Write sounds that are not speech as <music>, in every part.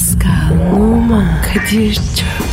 Pascal, Oman, Kadir çok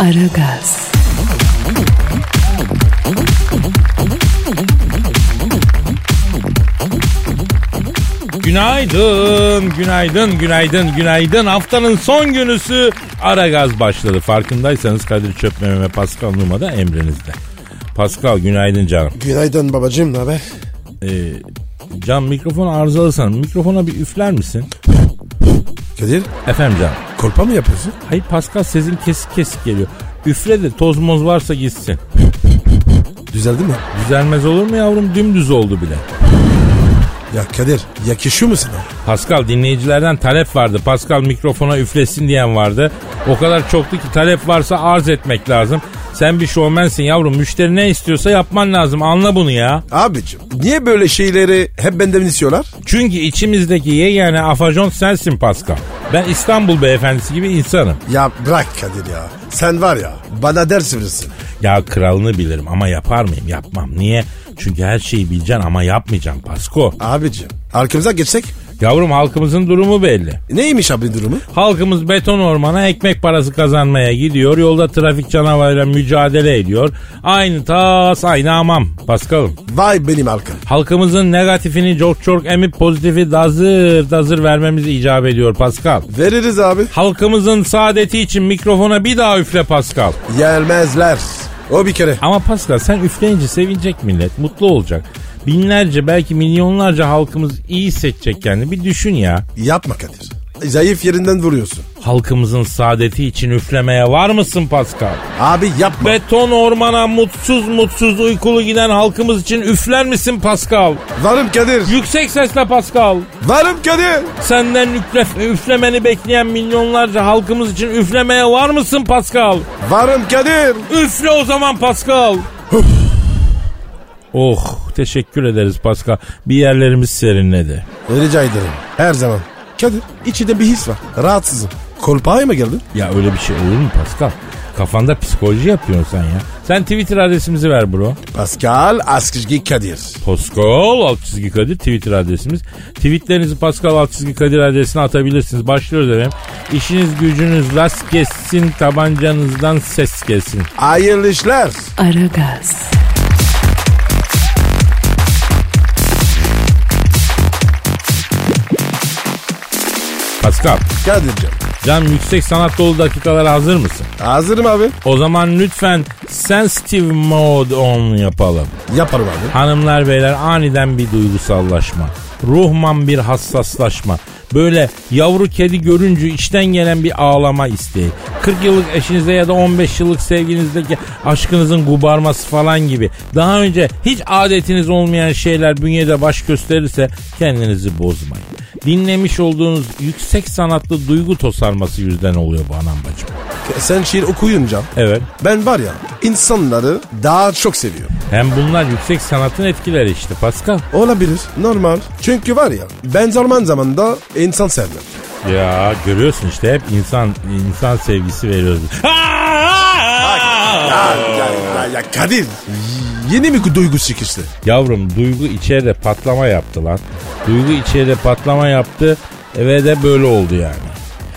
Aragaz, Günaydın, günaydın, günaydın, günaydın. Haftanın son günüsü ara gaz başladı. Farkındaysanız Kadir Çöpmeme ve Pascal Numa da emrinizde. Pascal günaydın canım. Günaydın babacığım ne haber? Ee, can mikrofon arızalısan mikrofona bir üfler misin? Kadir Efendim canım. Kolpa mı yapıyorsun? Hayır Pascal sesin kesik kesik geliyor. Üfle de toz moz varsa gitsin. Düzeldi mi? Düzelmez olur mu yavrum? Dümdüz oldu bile. Ya Kadir yakışıyor mu sana? Pascal dinleyicilerden talep vardı. Pascal mikrofona üflesin diyen vardı. O kadar çoktu ki talep varsa arz etmek lazım. Sen bir şovmensin yavrum. Müşteri ne istiyorsa yapman lazım. Anla bunu ya. Abicim niye böyle şeyleri hep benden istiyorlar? Çünkü içimizdeki yegane afajon sensin Pascal. Ben İstanbul beyefendisi gibi insanım. Ya bırak Kadir ya. Sen var ya bana ders verirsin. Ya kralını bilirim ama yapar mıyım? Yapmam. Niye? Çünkü her şeyi bileceksin ama yapmayacağım Pasko. Abicim arkamıza geçsek Yavrum halkımızın durumu belli. neymiş abi durumu? Halkımız beton ormana ekmek parası kazanmaya gidiyor. Yolda trafik canavarıyla mücadele ediyor. Aynı tas aynı amam. Paskal'ım. Vay benim halkım. Halkımızın negatifini çok çok emip pozitifi dazır dazır vermemiz icap ediyor Pascal. Veririz abi. Halkımızın saadeti için mikrofona bir daha üfle Pascal. Gelmezler. O bir kere. Ama Pascal sen üfleyince sevinecek millet, mutlu olacak. Binlerce belki milyonlarca halkımız iyi hissedecek kendini. Bir düşün ya. Yapma Kadir. Zayıf yerinden vuruyorsun. Halkımızın saadeti için üflemeye var mısın Pascal? Abi yapma. Beton ormana mutsuz mutsuz uykulu giden halkımız için üfler misin Pascal? Varım Kadir. Yüksek sesle Pascal. Varım Kadir. Senden üfle, üflemeni bekleyen milyonlarca halkımız için üflemeye var mısın Pascal? Varım Kadir. Üfle o zaman Pascal. Oh teşekkür ederiz Pascal. Bir yerlerimiz serinledi. Rica ederim. Her zaman. Kadir içinde bir his var. Rahatsızım. Kolpaya mı geldin? Ya öyle bir şey olur mu Pascal? Kafanda psikoloji yapıyorsun sen ya. Sen Twitter adresimizi ver bro. Pascal Askışgi Kadir. Pascal alt çizgi Kadir Twitter adresimiz. Tweetlerinizi Pascal alt çizgi Kadir adresine atabilirsiniz. Başlıyoruz efendim. İşiniz gücünüz rast kessin tabancanızdan ses gelsin. Hayırlı işler. Aragaz, Pascal, Kadir'cim. can yüksek sanat dolu dakikalara hazır mısın? Hazırım abi. O zaman lütfen sensitive mode on yapalım. Yaparım abi. Hanımlar beyler aniden bir duygusallaşma. Ruhman bir hassaslaşma. Böyle yavru kedi görünce içten gelen bir ağlama isteği. 40 yıllık eşinize ya da 15 yıllık sevginizdeki aşkınızın gubarması falan gibi. Daha önce hiç adetiniz olmayan şeyler bünyede baş gösterirse kendinizi bozmayın. Dinlemiş olduğunuz yüksek sanatlı duygu tosarması yüzden oluyor bu anam bacım. Sen şiir okuyunca Evet. ben var ya insanları daha çok seviyorum. Hem bunlar yüksek sanatın etkileri işte Pascal. Olabilir. Normal. Çünkü var ya ben zaman zamanında insan sevmem. Ya görüyorsun işte hep insan insan sevgisi veriyoruz. Ya, ya, ya, ya Kadir. Yeni mi duygu çıkıştı? Yavrum duygu içeride patlama yaptı lan. Duygu içeride patlama yaptı ve de böyle oldu yani.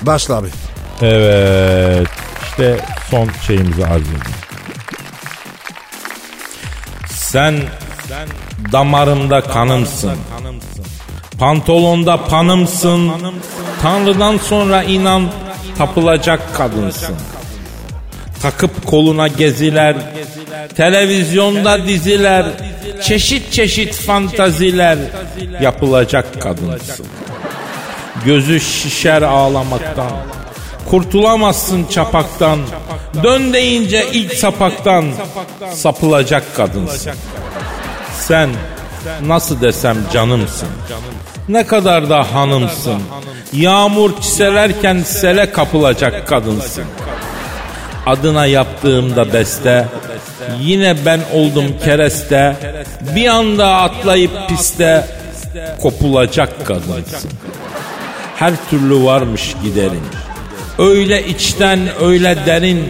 Başla abi. Evet işte son şeyimizi arz. Sen, sen damarımda kanımsın. Pantolonda panımsın. Tanrı'dan sonra inan tapılacak kadınsın. Takıp koluna geziler, televizyonda diziler, çeşit çeşit fantaziler yapılacak kadınsın. Gözü şişer ağlamaktan. Kurtulamazsın çapaktan. Dön deyince ilk sapaktan sapılacak kadınsın. Sen nasıl desem canımsın. Ne kadar da hanımsın. Yağmur çiselerken sele kapılacak kadınsın. Adına yaptığımda beste Yine ben oldum kereste Bir anda atlayıp piste Kopulacak kadınsın Her türlü varmış giderin Öyle içten öyle derin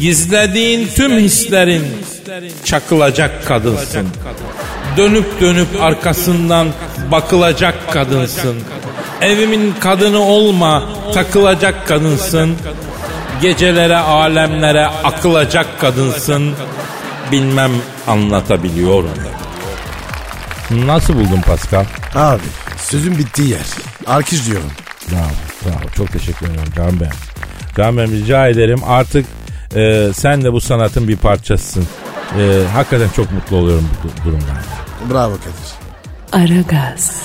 Gizlediğin tüm hislerin Çakılacak kadınsın Dönüp dönüp arkasından bakılacak kadınsın Evimin kadını olma takılacak kadınsın Gecelere alemlere akılacak kadınsın Bilmem anlatabiliyorum Nasıl buldun Pascal? Abi sözün bittiği yer. Alkış diyorum. Bravo, bravo. Çok teşekkür ederim Can Bey. Can Bey rica ederim artık e, sen de bu sanatın bir parçasısın. E, hakikaten çok mutlu oluyorum bu du- durumdan. Bravo Kadir. Aragaz,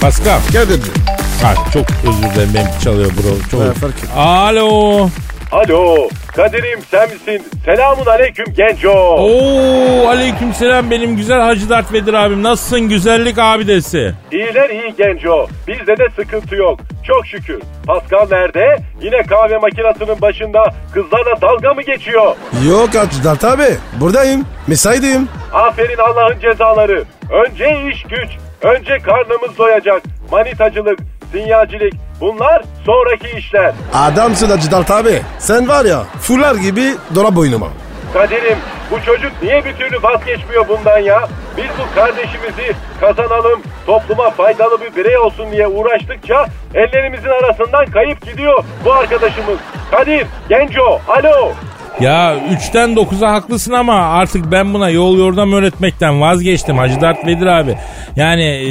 Pascal. Kadir'cim. Ha, çok özür dilerim benimki çalıyor bro. Çok Ha, fark ettim. Alo. Alo Kadir'im sen misin? Selamun aleyküm genco. Oo aleykümselam benim güzel Hacı Dert Vedir abim. Nasılsın güzellik abidesi? İyiler iyi genco. Bizde de sıkıntı yok. Çok şükür. Pascal nerede? Yine kahve makinesinin başında kızlarla dalga mı geçiyor? Yok Acıdart abi. Buradayım. Mesaideyim. Aferin Allah'ın cezaları. Önce iş güç. Önce karnımız doyacak. Manitacılık, sinyalcilik bunlar sonraki işler. Adamsın Acıdart abi. Sen var ya fular gibi dolap boynuma. Kadir'im bu çocuk niye bir türlü vazgeçmiyor bundan ya? Biz bu kardeşimizi kazanalım, topluma faydalı bir birey olsun diye uğraştıkça ellerimizin arasından kayıp gidiyor bu arkadaşımız. Kadir, Genco, alo. Ya 3'ten 9'a haklısın ama artık ben buna yol yordam öğretmekten vazgeçtim Hacı Dert Vedir abi. Yani e,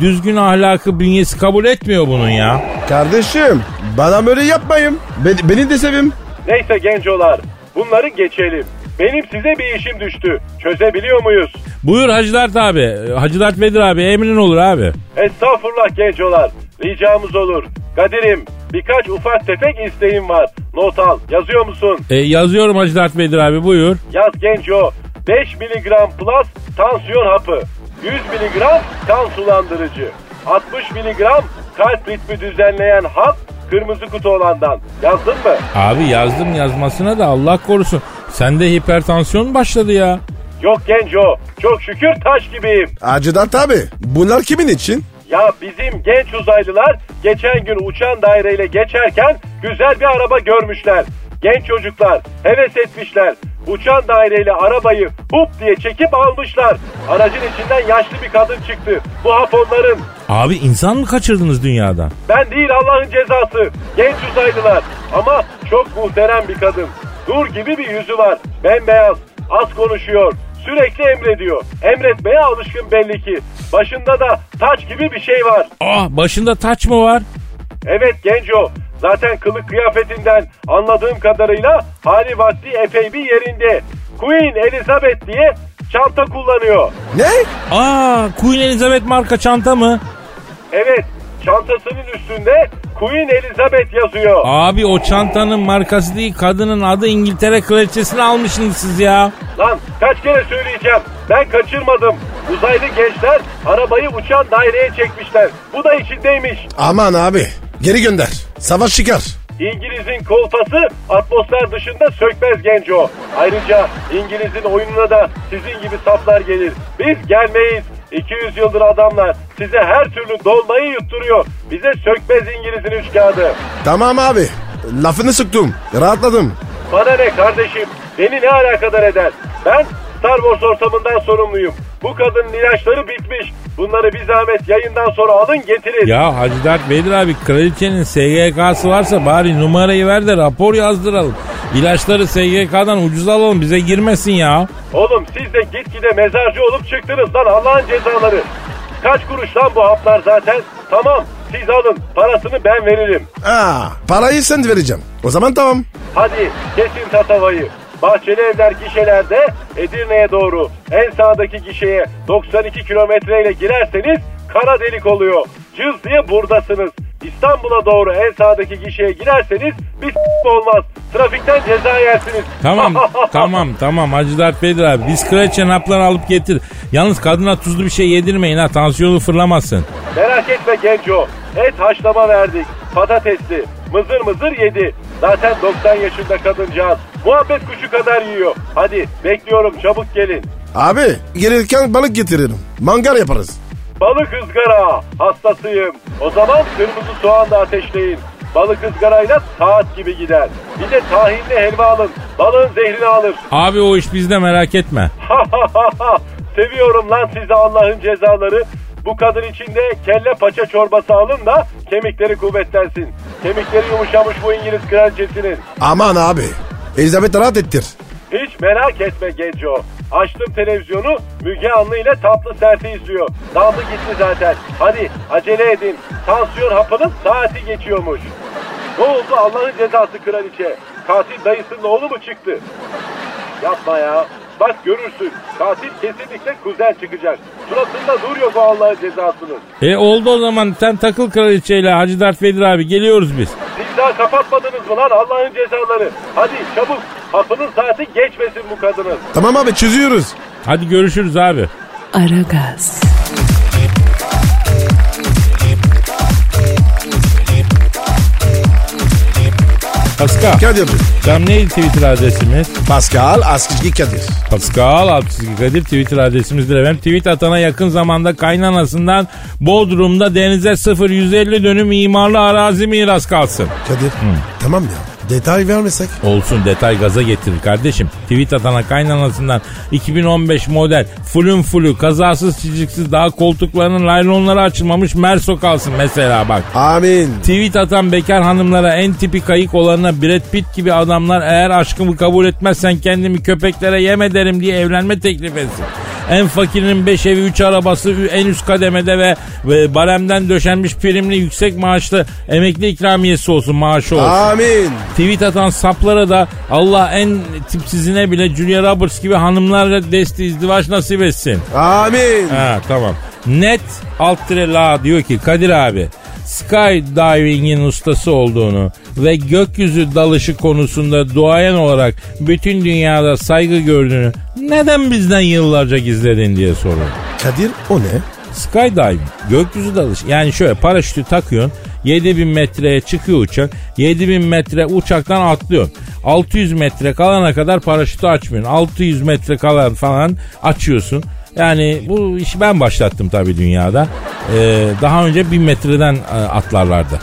düzgün ahlakı bünyesi kabul etmiyor bunun ya. Kardeşim bana böyle yapmayın. Beni, beni de sevim. Neyse gencolar, bunları geçelim. Benim size bir işim düştü. Çözebiliyor muyuz? Buyur Hacı Dert abi. Hacı Dert Vedir abi emrin olur abi. Estağfurullah gencolar. Ricamız olur. Kadir'im birkaç ufak tefek isteğim var. Not al. Yazıyor musun? E, yazıyorum Hacı Dert Vedir abi buyur. Yaz genco 5 miligram plus tansiyon hapı. 100 miligram kan sulandırıcı. 60 miligram kalp ritmi düzenleyen hap kırmızı kutu olandan. Yazdın mı? Abi yazdım yazmasına da Allah korusun. Sende hipertansiyon başladı ya. Yok genco çok şükür taş gibiyim. Acıdart abi. Bunlar kimin için? Ya bizim genç uzaylılar geçen gün uçan daireyle geçerken güzel bir araba görmüşler. Genç çocuklar heves etmişler. Uçan daireyle arabayı hup diye çekip almışlar. Aracın içinden yaşlı bir kadın çıktı. Bu hap onların. Abi insan mı kaçırdınız dünyada? Ben değil Allah'ın cezası. Genç uzaylılar. Ama çok muhterem bir kadın. Nur gibi bir yüzü var. Bembeyaz. Az konuşuyor. Sürekli emrediyor. Emretmeye alışkın belli ki. Başında da taç gibi bir şey var. Ah başında taç mı var? Evet genco. Zaten kılık kıyafetinden anladığım kadarıyla hali vakti epey bir yerinde. Queen Elizabeth diye çanta kullanıyor. Ne? Aa Queen Elizabeth marka çanta mı? Evet çantasının üstünde Queen Elizabeth yazıyor. Abi o çantanın markası değil kadının adı İngiltere kraliçesini almışsınız siz ya. Lan kaç kere söyleyeceğim. Ben kaçırmadım. Uzaylı gençler arabayı uçan daireye çekmişler. Bu da içindeymiş. Aman abi. Geri gönder. Savaş çıkar. İngiliz'in kolpası atmosfer dışında sökmez genco. Ayrıca İngiliz'in oyununa da sizin gibi saflar gelir. Biz gelmeyiz. 200 yıldır adamlar size her türlü dolmayı yutturuyor. Bize sökmez İngiliz'in üç kağıdı. Tamam abi. Lafını sıktım. Rahatladım. Bana ne kardeşim? Beni ne alakadar eder? Ben Star Wars ortamından sorumluyum. Bu kadının ilaçları bitmiş. Bunları bir zahmet yayından sonra alın getirin. Ya Hacı Dert Vedir abi kraliçenin SGK'sı varsa bari numarayı ver de rapor yazdıralım. İlaçları SGK'dan ucuz alalım bize girmesin ya. Oğlum siz de gitgide mezarcı olup çıktınız lan Allah'ın cezaları. Kaç kuruş lan bu haplar zaten? Tamam siz alın parasını ben veririm. Aa, parayı sen vereceğim. O zaman tamam. Hadi kesin tatavayı. Bahçeli evler gişelerde Edirne'ye doğru en sağdaki gişeye 92 kilometreyle girerseniz kara delik oluyor. Cız diye buradasınız. İstanbul'a doğru en sağdaki gişeye girerseniz bir olmaz. Trafikten ceza yersiniz. Tamam <laughs> tamam tamam Hacı Dert Vedir abi. Biz kraliçe hapları alıp getir. Yalnız kadına tuzlu bir şey yedirmeyin ha tansiyonu fırlamasın. Merak etme genco. Et haşlama verdik. Patatesli. Mızır mızır yedi. Zaten 90 yaşında kadıncağız. Muhabbet kuşu kadar yiyor. Hadi bekliyorum çabuk gelin. Abi gelirken balık getiririm. Mangal yaparız. Balık ızgara hastasıyım. O zaman kırmızı soğan da ateşleyin. Balık ızgarayla saat gibi gider. Bir de tahinli helva alın. Balığın zehrini alır. <laughs> Abi o iş bizde merak etme. Seviyorum lan sizi Allah'ın cezaları. Bu kadın içinde kelle paça çorbası alın da kemikleri kuvvetlensin. Kemikleri yumuşamış bu İngiliz kraliçesinin. Aman abi. Elizabeth rahat ettir. Hiç merak etme Genco. Açtım televizyonu Müge Anlı ile tatlı serti izliyor. Daldı gitti zaten. Hadi acele edin. Tansiyon hapının saati geçiyormuş. Ne oldu Allah'ın cezası kraliçe? Katil dayısının oğlu mu çıktı? Yapma ya. Bak görürsün. Katil kesinlikle kuzen çıkacak. Suratında nur yok o Allah'ın cezasının. E oldu o zaman sen takıl kraliçeyle Hacı Dert Vedir abi geliyoruz biz. Siz daha kapatmadınız mı lan Allah'ın cezaları? Hadi çabuk. Hapının saati geçmesin bu kadının. Tamam abi çözüyoruz. Hadi görüşürüz abi. Aragaz, Pascal. Kadir. Tam neydi Twitter adresimiz? Pascal Askizgi Kadir. Pascal Altçizgi Kadir Twitter adresimizdir efendim. Tweet atana yakın zamanda kaynanasından Bodrum'da denize 0-150 dönüm imarlı arazi miras kalsın. Kadir. Tamam ya. Detay vermesek. Olsun detay gaza getirir kardeşim. Tweet atana kaynanasından 2015 model fulün fulü kazasız çiziksiz daha koltuklarının laylonları açılmamış Merso kalsın mesela bak. Amin. Tweet atan bekar hanımlara en tipi kayık olanına Brad Pitt gibi adamlar eğer aşkımı kabul etmezsen kendimi köpeklere yem ederim diye evlenme teklif etsin. En fakirinin 5 evi 3 arabası en üst kademede ve, ve baremden döşenmiş primli yüksek maaşlı emekli ikramiyesi olsun maaşı olsun. Amin. Tweet atan saplara da Allah en tipsizine bile Julia Roberts gibi hanımlarla desti izdivaç nasip etsin. Amin. Ha tamam. Net alt la diyor ki Kadir abi skydiving'in ustası olduğunu ve gökyüzü dalışı konusunda duayen olarak bütün dünyada saygı gördüğünü neden bizden yıllarca gizledin diye soruyor. Kadir o ne? Skydiving gökyüzü dalışı yani şöyle paraşütü takıyorsun 7000 metreye çıkıyor uçak 7000 metre uçaktan atlıyorsun 600 metre kalana kadar paraşütü açmıyorsun 600 metre kalan falan açıyorsun yani bu işi ben başlattım tabii dünyada Ee, daha önce 1000 metreden e, atlarlardı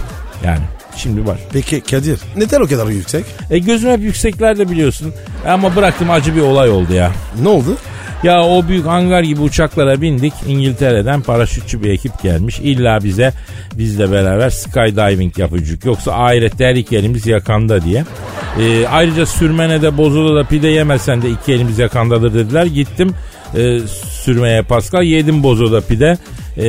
yani şimdi var. Peki Kadir neden o kadar yüksek? E gözüm hep yükseklerde biliyorsun ama bıraktım acı bir olay oldu ya. Ne oldu? Ya o büyük hangar gibi uçaklara bindik. İngiltere'den paraşütçü bir ekip gelmiş. İlla bize bizle beraber skydiving yapacak. Yoksa ahirette her iki elimiz yakanda diye. Ee, ayrıca sürmene de bozula da pide yemesen de iki elimiz yakandadır dediler. Gittim e, sürmeye Pascal yedim bozoda pide. E,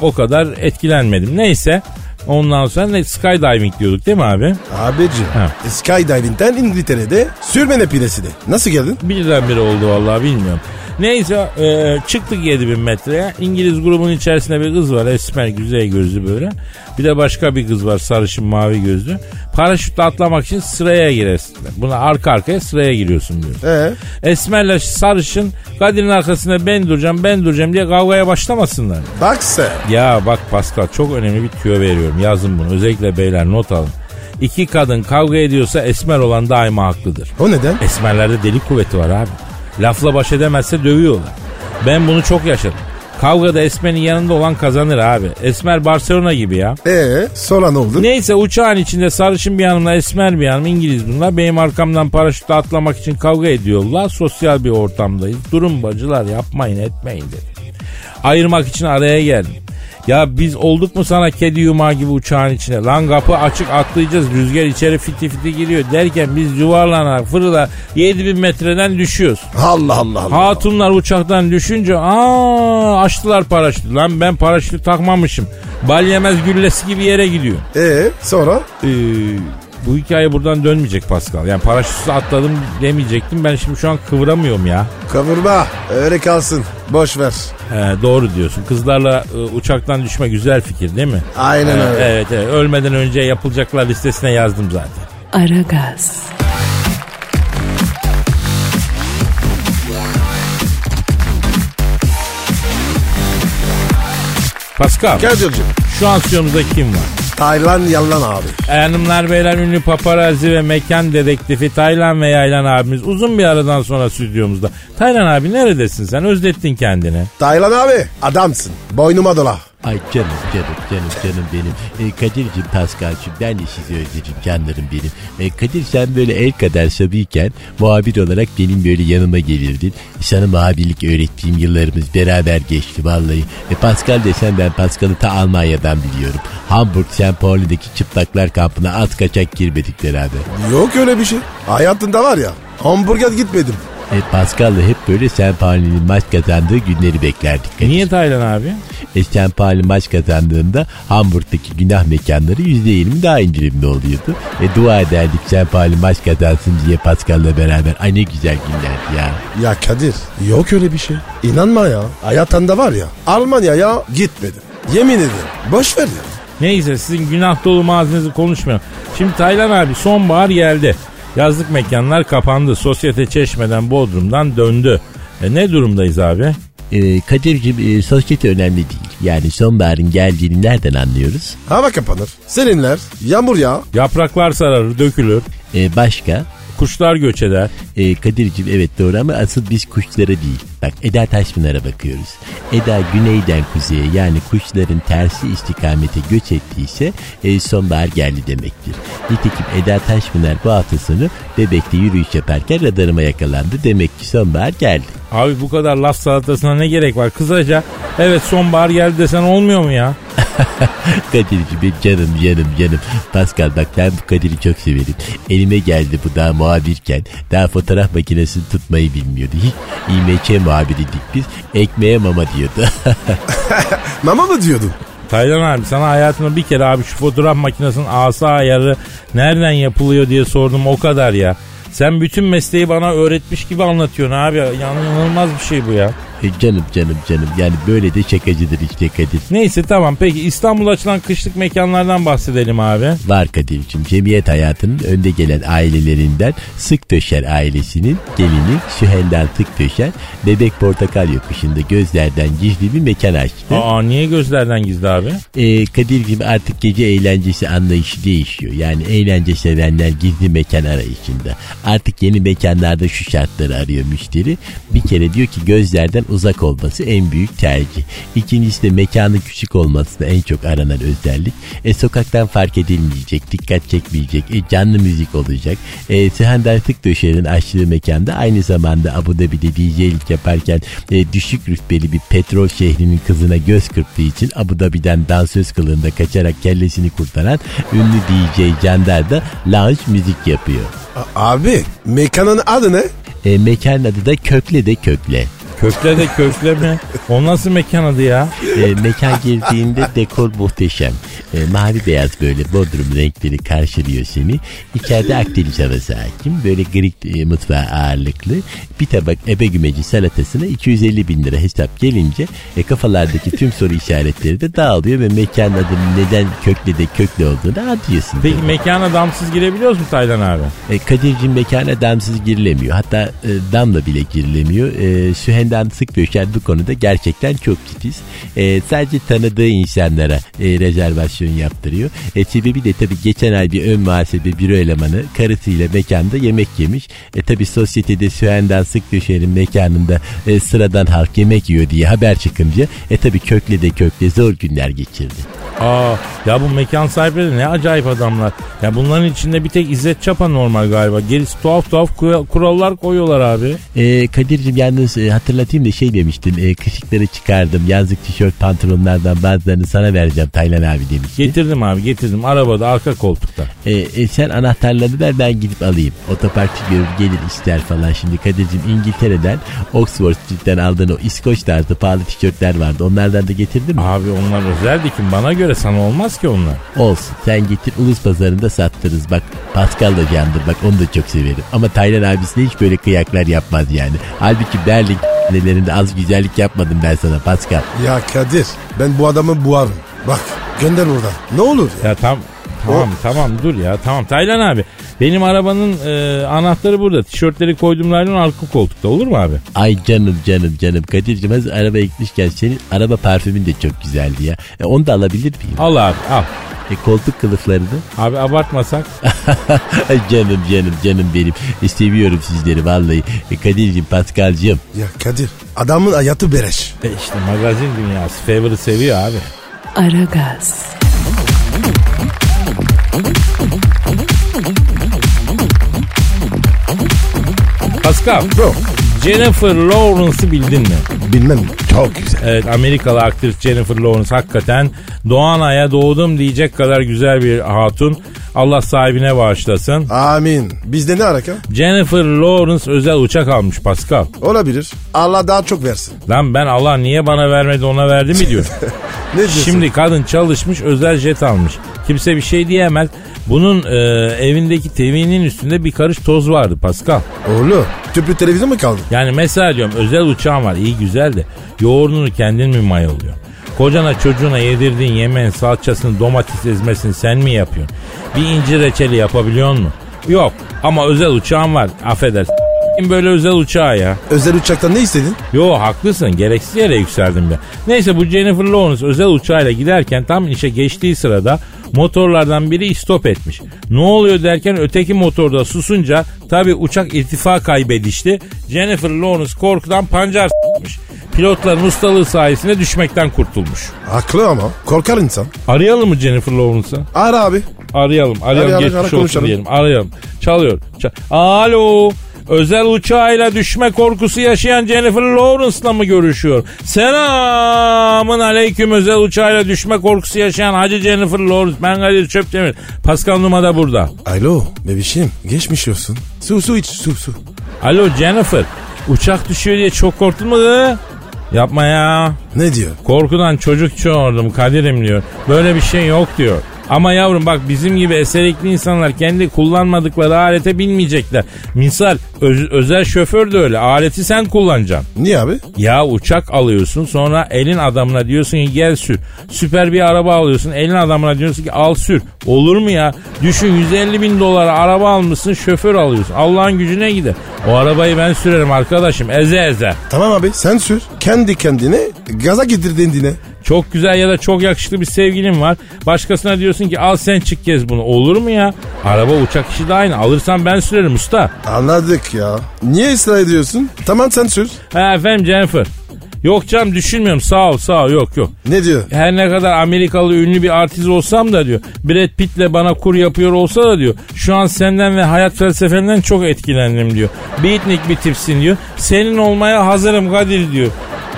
o kadar etkilenmedim. Neyse ondan sonra ne, skydiving diyorduk değil mi abi? Abici. Ha. Skydiving'den İngiltere'de sürmene pidesi de. Nasıl geldin? Birdenbire oldu vallahi bilmiyorum. Neyse e, çıktık 7000 metreye. İngiliz grubunun içerisinde bir kız var. Esmer güzel gözlü böyle. Bir de başka bir kız var sarışın mavi gözlü. Paraşütle atlamak için sıraya girersin. Buna arka arkaya sıraya giriyorsun diyor. Ee? Esmerle sarışın Kadir'in arkasında ben duracağım ben duracağım diye kavgaya başlamasınlar. Bak sen. Ya bak Pascal çok önemli bir tüyo veriyorum. Yazın bunu özellikle beyler not alın. İki kadın kavga ediyorsa esmer olan daima haklıdır. O neden? Esmerlerde deli kuvveti var abi. Lafla baş edemezse dövüyorlar. Ben bunu çok yaşadım. Kavgada Esmer'in yanında olan kazanır abi. Esmer Barcelona gibi ya. Ee sonra ne oldu? Neyse uçağın içinde sarışın bir hanımla esmer bir hanım İngiliz bunlar. Benim arkamdan paraşütle atlamak için kavga ediyorlar. Sosyal bir ortamdayız. Durun bacılar yapmayın etmeyin dedim. Ayırmak için araya geldim. Ya biz olduk mu sana kedi yumağı gibi uçağın içine? Lan kapı açık atlayacağız. Rüzgar içeri fiti fiti giriyor. Derken biz yuvarlanarak fırla 7000 metreden düşüyoruz. Allah Allah Allah. Hatunlar uçaktan düşünce aa açtılar paraşütü. Lan ben paraşütü takmamışım. Bal yemez güllesi gibi yere gidiyor. Ee sonra? Ee, bu hikaye buradan dönmeyecek Pascal. Yani paraşütsüz atladım demeyecektim. Ben şimdi şu an kıvıramıyorum ya. Kavurma öyle kalsın. Boş ver. He, doğru diyorsun. Kızlarla e, uçaktan düşme güzel fikir değil mi? Aynen He, öyle. Evet, evet. Ölmeden önce yapılacaklar listesine yazdım zaten. Aragaz, Pascal, Kadir'cim. şu an stüdyomuzda kim var? Taylan yalan abi. Hanımlar beyler ünlü paparazzi ve mekan dedektifi Taylan ve Yaylan abimiz uzun bir aradan sonra stüdyomuzda. Taylan abi neredesin sen? Özlettin kendini. Taylan abi adamsın. Boynuma dola. Ay canım canım canım canım benim. E, Kadir'cim Paskal'cım ben de sizi özledim canlarım benim. E, Kadir sen böyle el kadar sabiyken muhabir olarak benim böyle yanıma gelirdin. Sana muhabirlik öğrettiğim yıllarımız beraber geçti vallahi. E, Pascal desen ben Pascal'ı ta Almanya'dan biliyorum. Hamburg St. Pauli'deki çıplaklar kampına at kaçak girmedik beraber. Yok öyle bir şey. Hayatında var ya hamburger gitmedim. E, Pascal'la hep böyle St. Pauli'nin maç kazandığı günleri beklerdik. Kadir. Niye Taylan abi? E, St. Pauli maç kazandığında Hamburg'daki günah mekanları %20 daha indirimli oluyordu. E, dua ederdik St. Pauli maç kazansın diye Pascal'la beraber. Ay ne güzel günlerdi ya. Ya Kadir yok öyle bir şey. İnanma ya. Hayatında var ya Almanya'ya gitmedim. Yemin ederim. Boş ver ya. Neyse sizin günah dolu mazinizi konuşmayalım. Şimdi Taylan abi sonbahar geldi. Yazlık mekanlar kapandı. Sosyete Çeşme'den Bodrum'dan döndü. E, ne durumdayız abi? E, Kadir'cim e, sosyete önemli değil. Yani sonbaharın geldiğini nereden anlıyoruz? Hava kapanır. Seninler yağmur ya. Yapraklar sararır, dökülür. E, başka? Kuşlar göç eder. E, Kadir'cim evet doğru ama asıl biz kuşlara değil. Bak Eda Taşpınar'a bakıyoruz. Eda güneyden kuzeye yani kuşların tersi istikamete göç ettiyse e, sonbahar geldi demektir. Nitekim Eda Taşpınar bu hafta sonu yürüyüş yaparken radarıma yakalandı. Demek ki sonbahar geldi. Abi bu kadar laf salatasına ne gerek var? Kısaca evet sonbahar geldi desen olmuyor mu ya? <laughs> Kadir'cim canım canım canım. Pascal bak ben bu Kadir'i çok severim. Elime geldi bu daha muhabirken. Daha fotoğraf makinesini tutmayı bilmiyordu. Hiç İMÇ muhabiriydik biz. Ekmeğe mama diyordu. <laughs> Mama mı diyordun? Taylan abi sana hayatımda bir kere abi şu fotoğraf makinesinin asa ayarı nereden yapılıyor diye sordum o kadar ya. Sen bütün mesleği bana öğretmiş gibi anlatıyorsun abi. Yani inanılmaz bir şey bu ya. E canım canım canım yani böyle de şakacıdır işte Kadir. Neyse tamam peki İstanbul'da açılan kışlık mekanlardan bahsedelim abi. Var Kadir'cim cemiyet hayatının önde gelen ailelerinden Sıktöşer ailesinin gelini Sühendal Sıktöşer bebek portakal yokuşunda gözlerden gizli bir mekan açtı. Aa niye gözlerden gizli abi? E, Kadir'cim artık gece eğlencesi anlayışı değişiyor. Yani eğlence sevenler gizli mekan arayışında. Artık yeni mekanlarda şu şartları arıyor müşteri. Bir kere diyor ki gözlerden uzak olması en büyük tercih. İkincisi de mekanın küçük olması da en çok aranan özellik. E, sokaktan fark edilmeyecek, dikkat çekmeyecek, e, canlı müzik olacak. E, Sehandar Tıkdöşer'in açtığı mekanda aynı zamanda Abu Dhabi'de DJ'lik yaparken e, düşük rütbeli bir petrol şehrinin kızına göz kırptığı için Abu Dhabi'den dansöz kılığında kaçarak kellesini kurtaran ünlü DJ Candar da lounge müzik yapıyor. Abi mekanın adı ne? E, mekan adı da Kökle de Kökle. Kökle de kökle mi? O nasıl mekan adı ya? E, mekan girdiğinde dekor muhteşem. E, mavi beyaz böyle bodrum renkleri karşılıyor seni. İçeride Akdeniz havası hakim. Böyle Greek e, mutfağı ağırlıklı. Bir tabak ebe gümeci salatasına 250 bin lira hesap gelince e, kafalardaki tüm soru işaretleri de dağılıyor ve mekan adının neden kökle de kökle olduğunu anlıyorsun. Peki mekana damsız girebiliyoruz mu Taylan abi? E, Kadir'cim mekana damsız girilemiyor. Hatta e, damla bile girilemiyor. E, Sühendan Sıkböşer bu konuda gerçekten çok titiz. E, sadece tanıdığı insanlara e, rezervasyon yaptırıyor. E, sebebi de tabii geçen ay bir ön muhasebe büro elemanı karısıyla mekanda yemek yemiş. E tabii sosyetede Sühendan Sıkböşer'in mekanında e, sıradan halk yemek yiyor diye haber çıkınca e tabii kökle de kökle zor günler geçirdi. Aa ya bu mekan sahipleri ne acayip adamlar. Ya bunların içinde bir tek İzzet Çapa normal galiba. Gerisi tuhaf tuhaf kura- kurallar koyuyorlar abi. E, Kadir'cim yalnız e, hatırlatayım da şey demiştin. E, kışıkları çıkardım. Yazlık tişört pantolonlardan bazılarını sana vereceğim Taylan abi demiştin. Getirdim abi getirdim. Arabada arka koltukta. E, e, sen anahtarlarını ver ben gidip alayım. Otoparkçı görür gelir ister falan. Şimdi Kadir'cim İngiltere'den Oxford Street'ten aldığın o İskoç tarzı pahalı tişörtler vardı. Onlardan da getirdin mi? Abi onlar özel dikim. Bana göre sana olmaz ki onlar. Olsun sen getir ulus pazarında sattırız. Bak Pascal da candır bak onu da çok severim. Ama Taylan abisine hiç böyle kıyaklar yapmaz yani. Halbuki Berlin nelerinde az güzellik yapmadım ben sana Pascal. Ya Kadir ben bu adamı buarım. Bak gönder oradan. Ne olur ya. Ya tam Tamam tamam dur ya tamam Taylan abi benim arabanın e, anahtarı burada tişörtleri koyduğum laylon arka koltukta olur mu abi? Ay canım canım canım Kadir'cim hazır araba gitmişken senin araba parfümün de çok güzeldi ya. E, onu da alabilir miyim? Al abi al. E, koltuk kılıflarını. Abi abartmasak. <laughs> Canım canım canım benim. E, seviyorum sizleri vallahi. E, Kadir'cim Pascal'cım. Ya Kadir adamın hayatı bereş. E işte magazin dünyası favor'ı seviyor abi. Aragaz, Pascal. Bro Jennifer Lawrence'ı bildin mi? bilmem çok güzel. Evet Amerikalı aktris Jennifer Lawrence hakikaten doğan aya doğdum diyecek kadar güzel bir hatun. Allah sahibine bağışlasın. Amin. Bizde ne alaka? Jennifer Lawrence özel uçak almış Pascal. Olabilir. Allah daha çok versin. Lan ben Allah niye bana vermedi ona verdi mi diyor. <laughs> Ne diyorsun? Şimdi kadın çalışmış özel jet almış. Kimse bir şey diyemez. Bunun e, evindeki TV'nin üstünde bir karış toz vardı Pascal. Oğlum tüplü televizyon mu kaldı? Yani mesela diyorum özel uçağın var iyi güzel de yoğurdunu kendin mi mayalıyor? Kocana çocuğuna yedirdiğin yemeğin salçasını domates ezmesini sen mi yapıyorsun? Bir incir reçeli yapabiliyor musun? Yok ama özel uçağın var affedersin. Böyle özel uçağı ya. Özel uçaktan ne istedin? Yo haklısın gereksiz yere yükseldim ben. Neyse bu Jennifer Lawrence özel uçağıyla giderken tam işe geçtiği sırada motorlardan biri istop etmiş. Ne oluyor derken öteki motorda susunca tabi uçak irtifa kaybedişti. Jennifer Lawrence korkudan pancar s**mış. Pilotların ustalığı sayesinde düşmekten kurtulmuş. Haklı ama korkar insan. Arayalım mı Jennifer Lawrence'ı? Ara abi. Arayalım. Arayalım Ara, ara, geçmiş ara, olsun konuşalım. diyelim. Arayalım. Çalıyor. Ça- Alo. Özel uçağıyla düşme korkusu yaşayan Jennifer Lawrence'la mı görüşüyor? Selamın aleyküm özel uçağıyla düşme korkusu yaşayan Hacı Jennifer Lawrence. Ben Kadir Çöptemir. Pascal Numa da burada. Alo bebişim geçmiş olsun. Su su iç su su. Alo Jennifer. Uçak düşüyor diye çok korktun mu? kız? Yapma ya. Ne diyor? Korkudan çocuk çoğurdum Kadir'im diyor. Böyle bir şey yok diyor. Ama yavrum bak bizim gibi eserikli insanlar kendi kullanmadıkları alete binmeyecekler. Misal öz- özel şoför de öyle. Aleti sen kullanacaksın. Niye abi? Ya uçak alıyorsun sonra elin adamına diyorsun ki gel sür. Süper bir araba alıyorsun elin adamına diyorsun ki al sür. Olur mu ya? Düşün 150 bin dolara araba almışsın şoför alıyorsun. Allah'ın gücüne gider. O arabayı ben sürerim arkadaşım eze eze. Tamam abi sen sür. Kendi kendine gaza getirdin dine. Çok güzel ya da çok yakışıklı bir sevgilin var. Başkasına diyorsun ki al sen çık gez bunu. Olur mu ya? Araba uçak işi de aynı. Alırsan ben sürerim usta. Anladık ya. Niye ısrar ediyorsun? Tamam sen sür. Ha efendim Jennifer. Yok canım düşünmüyorum sağ ol sağ ol yok yok. Ne diyor? Her ne kadar Amerikalı ünlü bir artist olsam da diyor. Brad Pitt'le bana kur yapıyor olsa da diyor. Şu an senden ve hayat felsefenden çok etkilendim diyor. Beatnik bir tipsin diyor. Senin olmaya hazırım Kadir diyor.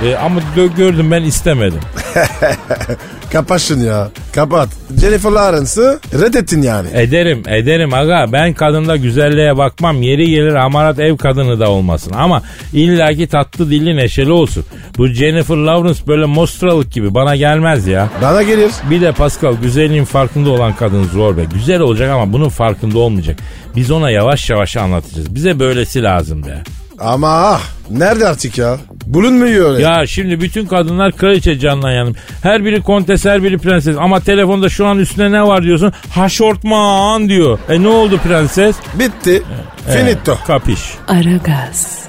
E, ama gö- gördüm ben istemedim. <laughs> Kapat şunu ya. Kapat. Jennifer Lawrence'ı reddettin yani. Ederim ederim aga ben kadında güzelliğe bakmam yeri gelir amarat ev kadını da olmasın ama illaki tatlı dilli neşeli olsun. Bu Jennifer Lawrence böyle mostralık gibi bana gelmez ya. Bana gelir. Bir de Pascal güzelliğin farkında olan kadın zor be. Güzel olacak ama bunun farkında olmayacak. Biz ona yavaş yavaş anlatacağız. Bize böylesi lazım be. Ama ah, nerede artık ya? Bulunmuyor öyle. Ya şimdi bütün kadınlar kraliçe canına yanım. Her biri kontes her biri prenses. Ama telefonda şu an üstüne ne var diyorsun? Haşortman diyor. E ne oldu prenses? Bitti. Finito. E, kapiş. Aragaz,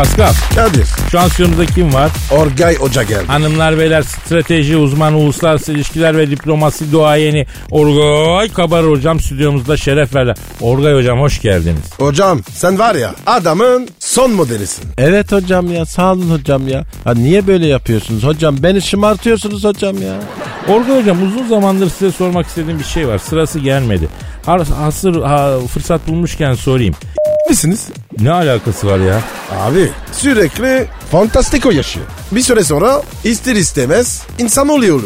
Pascal Kadir. şu an stüdyomuzda kim var? Orgay Hoca geldi. Hanımlar beyler strateji uzmanı uluslararası ilişkiler ve diplomasi duayeni Orgay Kabar hocam stüdyomuzda şeref verdi. Orgay hocam hoş geldiniz. Hocam sen var ya adamın son modelisin. Evet hocam ya sağ olun hocam ya. Ha, niye böyle yapıyorsunuz hocam? Beni şımartıyorsunuz hocam ya. Orgay hocam uzun zamandır size sormak istediğim bir şey var. Sırası gelmedi. Har- Hasır ha, fırsat bulmuşken sorayım. misiniz? Ne alakası var ya? Abi sürekli fantastiko yaşıyor. Bir süre sonra ister istemez insan oluyor.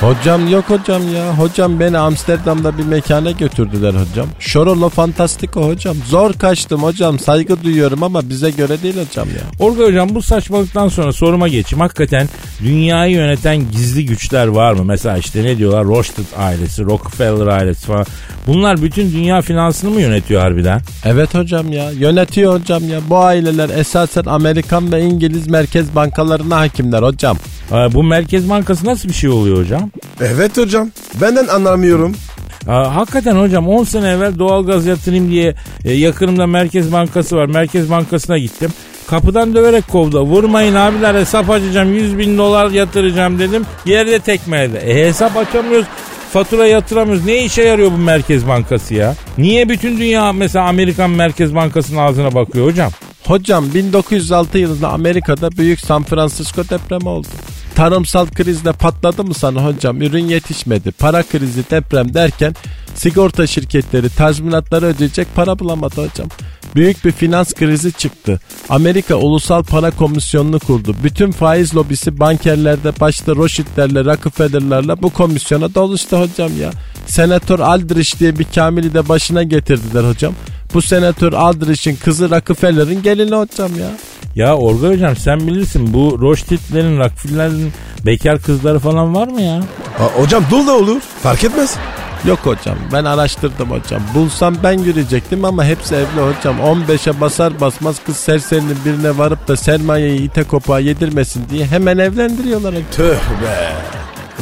Hocam yok hocam ya. Hocam beni Amsterdam'da bir mekana götürdüler hocam. Şorolo Fantastico hocam. Zor kaçtım hocam. Saygı duyuyorum ama bize göre değil hocam ya. Orga hocam bu saçmalıktan sonra soruma geçeyim. Hakikaten dünyayı yöneten gizli güçler var mı? Mesela işte ne diyorlar? Rothschild ailesi, Rockefeller ailesi falan. Bunlar bütün dünya finansını mı yönetiyor harbiden? Evet hocam ya. Yönetiyor hocam ya. Bu aileler esasen Amerikan ve İngiliz merkez bankalarına hakimler hocam. Aa, bu Merkez Bankası nasıl bir şey oluyor hocam? Evet hocam. Benden anlamıyorum. Aa, hakikaten hocam 10 sene evvel doğalgaz yatırayım diye e, yakınımda Merkez Bankası var. Merkez Bankası'na gittim. Kapıdan döverek kovdu. Vurmayın abiler hesap açacağım 100 bin dolar yatıracağım dedim. Yerde tekmeledi. E, hesap açamıyoruz. Fatura yatıramıyoruz. Ne işe yarıyor bu Merkez Bankası ya? Niye bütün dünya mesela Amerikan Merkez Bankası'nın ağzına bakıyor hocam? Hocam 1906 yılında Amerika'da büyük San Francisco depremi oldu. Tarımsal krizde patladı mı sana hocam? Ürün yetişmedi. Para krizi deprem derken sigorta şirketleri tazminatları ödeyecek para bulamadı hocam. Büyük bir finans krizi çıktı. Amerika Ulusal Para Komisyonu'nu kurdu. Bütün faiz lobisi bankerlerde başta Rothschild'lerle Rockefeller'larla bu komisyona doluştu hocam ya. Senatör Aldrich diye bir kamili de başına getirdiler hocam. Bu senatör Aldrich'in kızı Rockefeller'ın gelini hocam ya. Ya Orga hocam sen bilirsin bu Rothschild'lerin, Rockefeller'in bekar kızları falan var mı ya? Ha, hocam dul da olur. Fark etmez. Yok hocam ben araştırdım hocam. Bulsam ben yürüyecektim ama hepsi evli hocam. 15'e basar basmaz kız serserinin birine varıp da sermayeyi ite kopağa yedirmesin diye hemen evlendiriyorlar. Tüh be.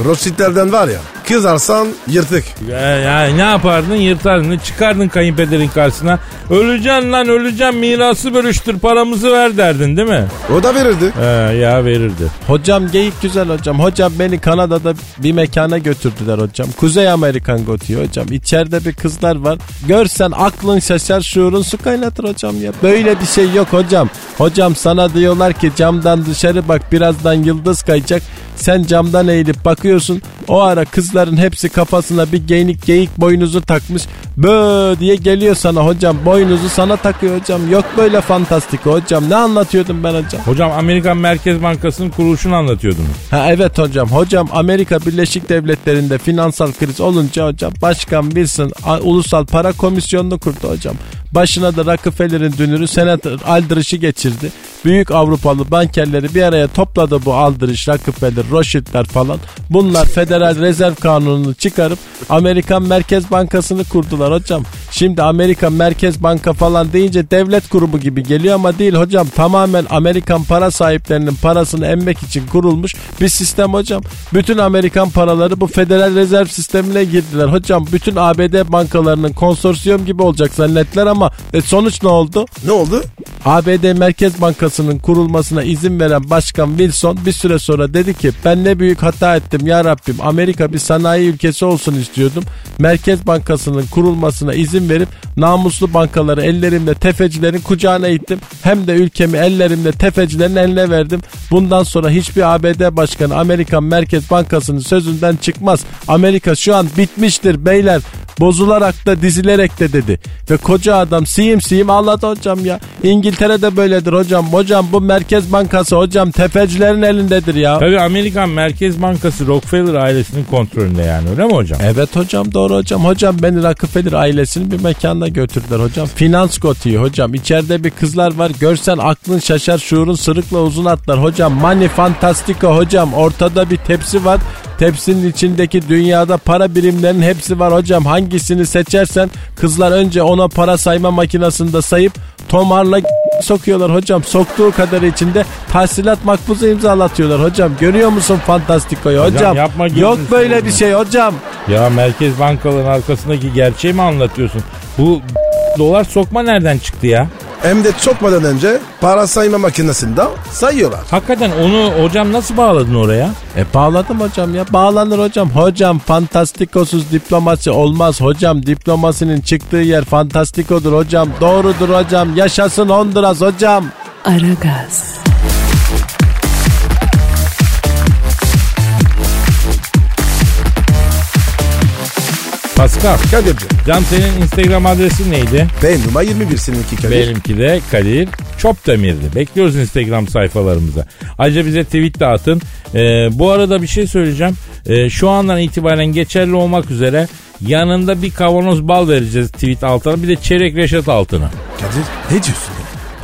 Rothschild'lerden var ya kız alsan yırtık. Ya, ya ne yapardın yırtardın çıkardın kayınpederin karşısına. Öleceksin lan öleceksin mirası bölüştür paramızı ver derdin değil mi? O da verirdi. He, ya verirdi. Hocam geyik güzel hocam. Hocam beni Kanada'da bir mekana götürdüler hocam. Kuzey Amerikan gotiği hocam. İçeride bir kızlar var. Görsen aklın şaşar şuurun su kaynatır hocam ya. Böyle bir şey yok hocam. Hocam sana diyorlar ki camdan dışarı bak birazdan yıldız kayacak. Sen camdan eğilip bakıyorsun. O ara kızların hepsi kafasına bir geyik geyik boynuzu takmış. Bö diye geliyor sana hocam. Boynuzu sana takıyor hocam. Yok böyle fantastik hocam. Ne anlatıyordum ben hocam? Hocam Amerikan Merkez Bankası'nın kuruluşunu anlatıyordunuz. Ha evet hocam. Hocam Amerika Birleşik Devletleri'nde finansal kriz olunca hocam Başkan Wilson Ulusal Para Komisyonu'nu kurdu hocam. Başına da Rockefeller'in dünürü Senatör Aldrich'i geçirdi. Büyük Avrupalı bankerleri bir araya topladı bu Aldrich, Rockefeller, Rothschild'ler falan. Bunlar Federal Rezerv Kanunu'nu çıkarıp Amerikan Merkez Bankası'nı kurdular hocam. Şimdi Amerika Merkez Banka falan deyince devlet kurumu gibi geliyor ama değil hocam. Tamamen Amerikan para sahiplerinin parasını emmek için kurulmuş bir sistem hocam. Bütün Amerikan paraları bu Federal Rezerv sistemine girdiler hocam. Bütün ABD bankalarının konsorsiyum gibi olacak zannettiler ama e, sonuç ne oldu? Ne oldu? ABD Merkez Bankası'nın kurulmasına izin veren Başkan Wilson bir süre sonra dedi ki ben ne büyük hata ettim ya Rabbim Amerika bir sanayi ülkesi olsun istiyordum. Merkez Bankası'nın kurulmasına izin verip namuslu bankaları ellerimle tefecilerin kucağına ittim. Hem de ülkemi ellerimle tefecilerin eline verdim. Bundan sonra hiçbir ABD başkanı Amerikan Merkez Bankası'nın sözünden çıkmaz. Amerika şu an bitmiştir beyler bozularak da dizilerek de dedi. Ve koca adam siyim siyim ağladı hocam ya. İngiltere'de böyledir hocam. Hocam bu Merkez Bankası hocam tefecilerin elindedir ya. Tabii Amerikan Merkez Bankası Rockefeller ailesinin kontrolünde yani öyle mi hocam? Evet hocam doğru hocam. Hocam beni Rockefeller ailesinin bir mekanına götürdüler hocam. Finans gotiği hocam. İçeride bir kızlar var. Görsen aklın şaşar şuurun sırıkla uzun atlar. Hocam money fantastico hocam. Ortada bir tepsi var. Tepsinin içindeki dünyada para birimlerinin hepsi var hocam. Hangisini seçersen kızlar önce ona para sayma makinesinde sayıp tomarla sokuyorlar hocam. Soktuğu kadar içinde tahsilat makbuzu imzalatıyorlar hocam. Görüyor musun Fantastiko'yu hocam? Hocam yapma Yok böyle bir şey hocam. Ya Merkez Bankaların arkasındaki gerçeği mi anlatıyorsun? Bu dolar sokma nereden çıktı ya? Hem de çokmadan önce para sayma makinesinde sayıyorlar. Hakikaten onu hocam nasıl bağladın oraya? E bağladım hocam ya bağlanır hocam. Hocam fantastikosuz diplomasi olmaz hocam. Diplomasinin çıktığı yer fantastikodur hocam. Doğrudur hocam. Yaşasın Honduras hocam. Aragaz, Pascal. Kadir'cim. Can senin Instagram adresin neydi? Ben numara 21 seninki Kadir. Benimki de Kadir Çopdemir'di. Bekliyoruz Instagram sayfalarımıza. Ayrıca bize tweet de atın. Ee, bu arada bir şey söyleyeceğim. Ee, şu andan itibaren geçerli olmak üzere yanında bir kavanoz bal vereceğiz tweet altına. Bir de çeyrek reşat altına. Kadir ne diyorsun?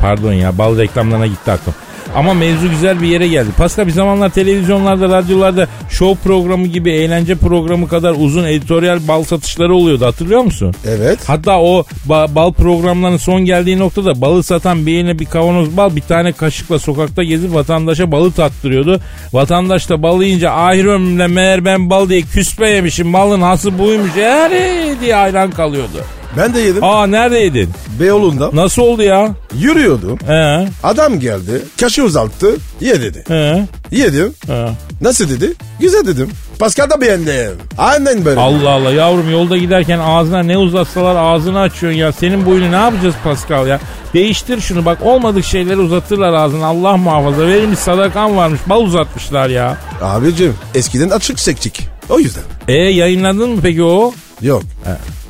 Pardon ya bal reklamlarına gitti aklım. Ama mevzu güzel bir yere geldi. Pascal bir zamanlar televizyonlarda, radyolarda show programı gibi eğlence programı kadar uzun editoryal bal satışları oluyordu hatırlıyor musun? Evet. Hatta o ba- bal programlarının son geldiği noktada balı satan bir eline bir kavanoz bal bir tane kaşıkla sokakta gezip vatandaşa balı tattırıyordu. Vatandaş da balı yiyince ahir ömrümde meğer ben bal diye küspe yemişim balın hası buymuş eee diye hayran kalıyordu. Ben de yedim. Aa nerede yedin? Beyoğlu'nda. Nasıl oldu ya? Yürüyordum. He Adam geldi. Kaşı uzattı. Ye dedi. he Yedim. he. Nasıl dedi? Güzel dedim. Pascal da beğendi. Aynen böyle. Allah Allah yavrum yolda giderken ağzına ne uzatsalar ağzını açıyorsun ya. Senin boyunu ne yapacağız Pascal ya? Değiştir şunu bak olmadık şeyleri uzatırlar ağzına Allah muhafaza. Verilmiş sadakan varmış bal uzatmışlar ya. Abicim eskiden açık sekçik. O yüzden. E yayınladın mı peki o? Yok.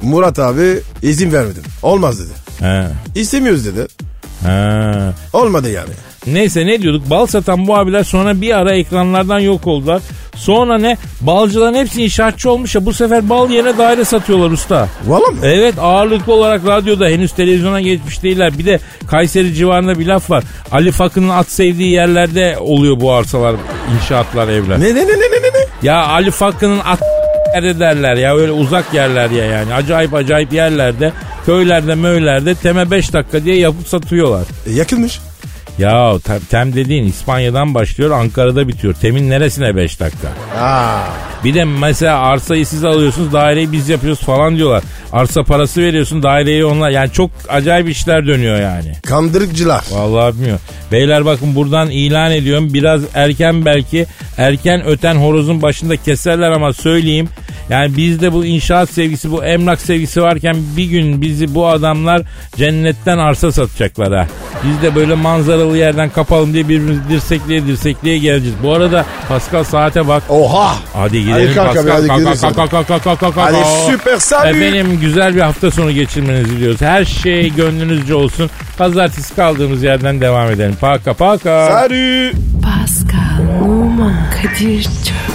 Murat abi izin vermedim. Olmaz dedi. He. İstemiyoruz dedi. He. Olmadı yani. Neyse ne diyorduk? Bal satan bu abiler sonra bir ara ekranlardan yok oldular. Sonra ne? Balcıların hepsi inşaatçı olmuş ya bu sefer bal yerine daire satıyorlar usta. Valla mı? Evet ağırlıklı olarak radyoda henüz televizyona geçmiş değiller. Bir de Kayseri civarında bir laf var. Ali Fakı'nın at sevdiği yerlerde oluyor bu arsalar, inşaatlar, evler. Ne ne ne ne ne ne? Ya Ali Fakı'nın at yerde derler ya öyle uzak yerler ya yani. Acayip acayip yerlerde, köylerde, möylerde teme 5 dakika diye yapıp satıyorlar. E, yakınmış. Ya tem, dediğin İspanya'dan başlıyor Ankara'da bitiyor. Temin neresine 5 dakika? Aa. Bir de mesela arsayı siz alıyorsunuz daireyi biz yapıyoruz falan diyorlar. Arsa parası veriyorsun daireyi onlar yani çok acayip işler dönüyor yani. Kandırıkçılar. Vallahi bilmiyorum. Beyler bakın buradan ilan ediyorum. Biraz erken belki erken öten horozun başında keserler ama söyleyeyim. Yani bizde bu inşaat sevgisi, bu emlak sevgisi varken bir gün bizi bu adamlar cennetten arsa satacaklar ha. Biz de böyle manzaralı yerden kapalım diye birbirimizi dirsekliye dirsekliye geleceğiz. Bu arada Pascal saate bak. Oha. Hadi gidelim Hadi kalk abi, Pascal. hadi Kalk, kalk, kalk, kalk, kalk, kalk, kalk, kalk. Hadi süper salut. Efendim güzel bir hafta sonu geçirmenizi diliyoruz. Her şey gönlünüzce olsun. Pazartesi kaldığımız yerden devam edelim. Paka paka. Salut. Pascal, Oman, Kadir çok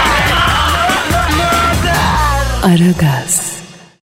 Aragaz.